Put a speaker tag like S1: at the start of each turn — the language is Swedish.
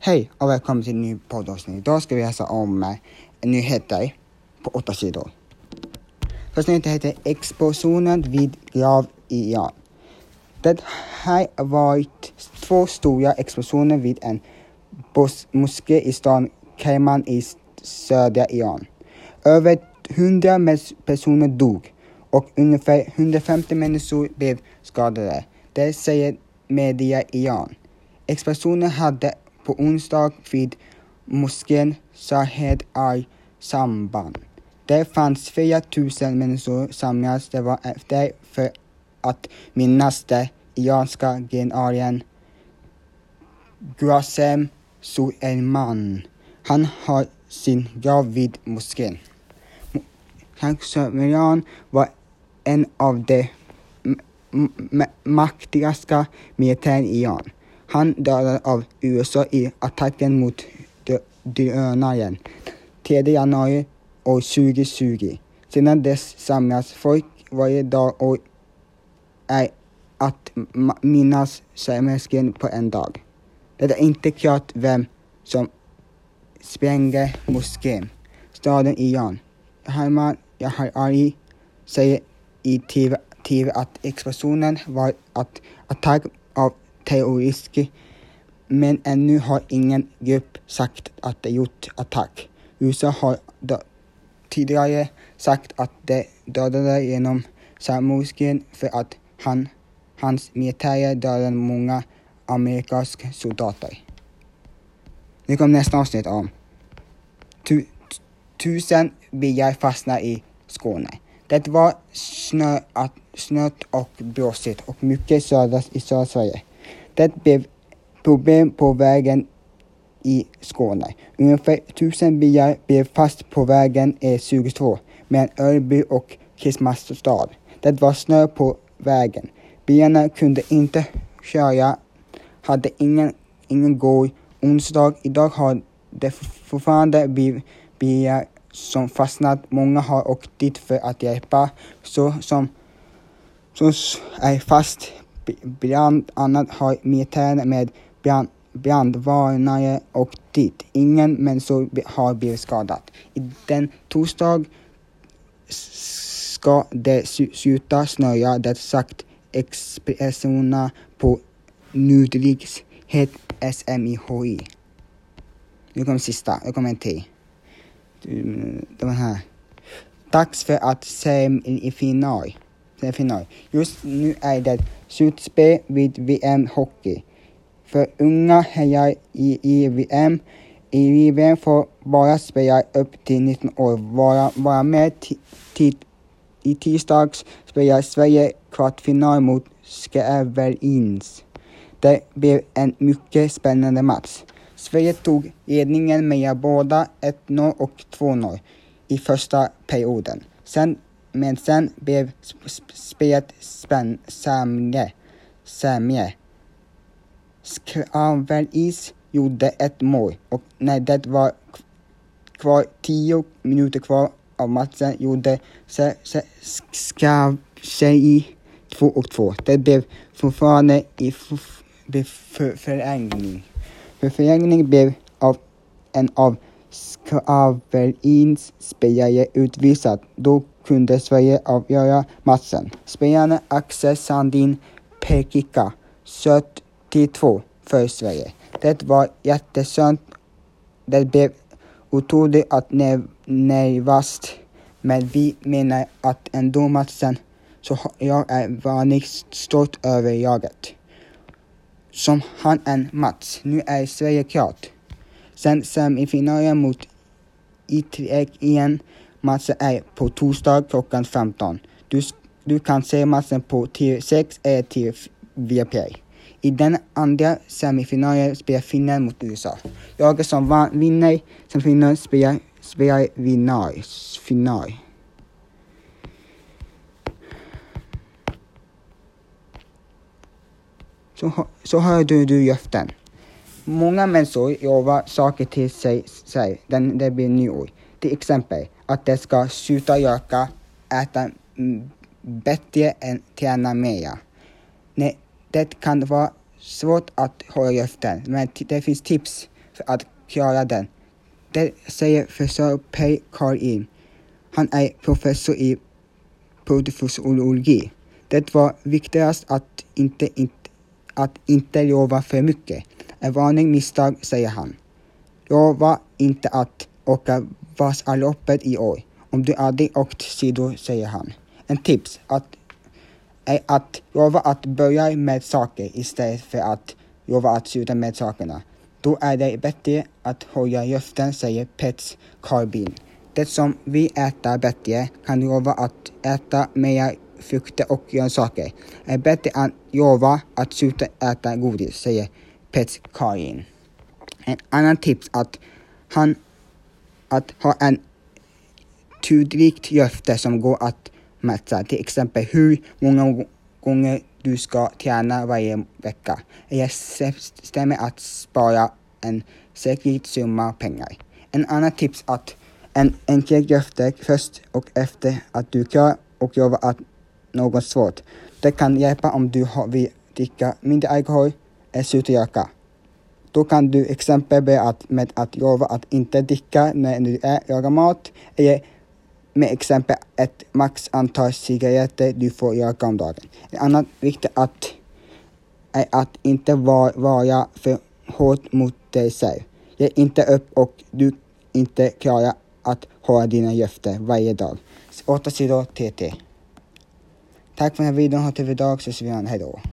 S1: Hej och välkommen till en ny poddavsnitt. Idag ska vi läsa om eh, nyheter på åtta sidor. Första nyheten heter Explosionen vid grav i Iran. Det har varit två stora explosioner vid en moské i staden Kerman i södra Iran. Över 100 personer dog och ungefär 150 människor blev skadade. Det säger media i Iran. Explosionen hade på onsdag vid moskén Shahed al-Samban. Det fanns 4000 människor samlades. Det var efter för att minnas den iranska generalen Qasem Soleiman. Han har sin grav vid moskén. Soleiman var en av de maktigaste militären i Iran. Han dödades av USA i attacken mot drönaren 3 januari år 2020. Sedan dess samlas folk varje dag och är att minnas Svermesken på en dag. Det är inte klart vem som sprängde moskén. Staden Iran. Herman Yahari säger i TV, TV att explosionen var en attack av terrorister men ännu har ingen grupp sagt att de gjort attack. USA har tidigare sagt att de dödade genom självmordsgren för att han, hans militärer dödade många amerikanska soldater. Nu kommer nästa avsnitt om tu, tusen bilar fastnar i Skåne. Det var snö, snött och blåsigt och mycket södra i södra Sverige. Det blev problem på vägen i Skåne. Ungefär tusen bilar blev fast på vägen E22 mellan Örby och Kristianstad. Det var snö på vägen. Bilarna kunde inte köra, hade ingen, ingen gård. Onsdag idag har det fortfarande bilar som fastnat. Många har åkt dit för att hjälpa. Så som, som är fast Bland annat har militären med brand, brandvarnare och dit. Ingen människa har blivit skadad. I den torsdag ska det sluta snöa, det sagt expressionerna på Nudrikshet SMIHI. Nu kommer sista, nu kommer en till. Den här. Dags för att se i final. final. Just nu är det slutspel vid VM Hockey. För unga hejar i, i VM. I VM får bara spelare upp till 19 år vara, vara med i tisdags spelar Sverige kvartsfinal mot Skärvelins. Det blev en mycket spännande match. Sverige tog ledningen med båda 1-0 och 2-0 i första perioden. Sen men sen blev spelet sämre. sämre. Skravelis gjorde ett mål och när det var kvar tio minuter kvar av matchen gjorde Skravelis två och två. Det blev fortfarande i förlängning. För förlängning blev av en av Skavelinspelare utvisad. Då kunde Sverige avgöra matchen. Spelarna Axel Sandin Pekika sköt till två för Sverige. Det var jätteskönt. Det blev otroligt att nervöst. Men vi menar att ändå matchen så jag är vanligt stolt över jaget. Som han en match. Nu är Sverige klart. Sen semifinalen mot Itrek igen. Matchen är på torsdag klockan 15. Du, du kan se matchen på TV6 eller TV Viaplay. I den andra semifinalen spelar Finland mot USA. Laget som vann, vinner semifinalen spelar, spelar final. final. Så, så hör du, du löften. Många människor lovar saker till sig, sig när det blir nyår. Till exempel att de ska sluta röka, äta bättre än träna mera. Nej, det kan vara svårt att hålla löften, men det finns tips för att klara den. Det säger professor Per Karin. Han är professor i professorologi. Det var viktigast att inte, inte, att inte lova för mycket. En varning misstag, säger han. Lova inte att åka Vasaloppet i år. Om du aldrig åkt skidor, säger han. En tips att, är att lova att börja med saker istället för att lova att sluta med sakerna. Då är det bättre att hålla löften, säger Pets Carbin. Det som vi äter bättre kan lova att äta mer frukter och grönsaker. Är bättre än lova att sluta äta godis, säger Pets Karin. En annan tips att han att ha en tydligt löfte som går att mäta. Till exempel hur många gånger du ska träna varje vecka. Eller stämmer att spara en säker summa pengar. En annan tips att en enkel löfte först och efter att du klar och lovar att något svårt. Det kan hjälpa om du vill dricka mindre alkohol eller sluta röka. Då kan du exempel börja med att lova att inte dricka när du lagar mat eller med exempel ett max antal cigaretter du får röka om dagen. En annan viktig att är att inte vara för hård mot dig själv. Ge inte upp och du inte klarar att hålla dina löften varje dag. 8 sidor TT. Tack för den här videon, ha en trevlig dag så ses vi igen, hejdå.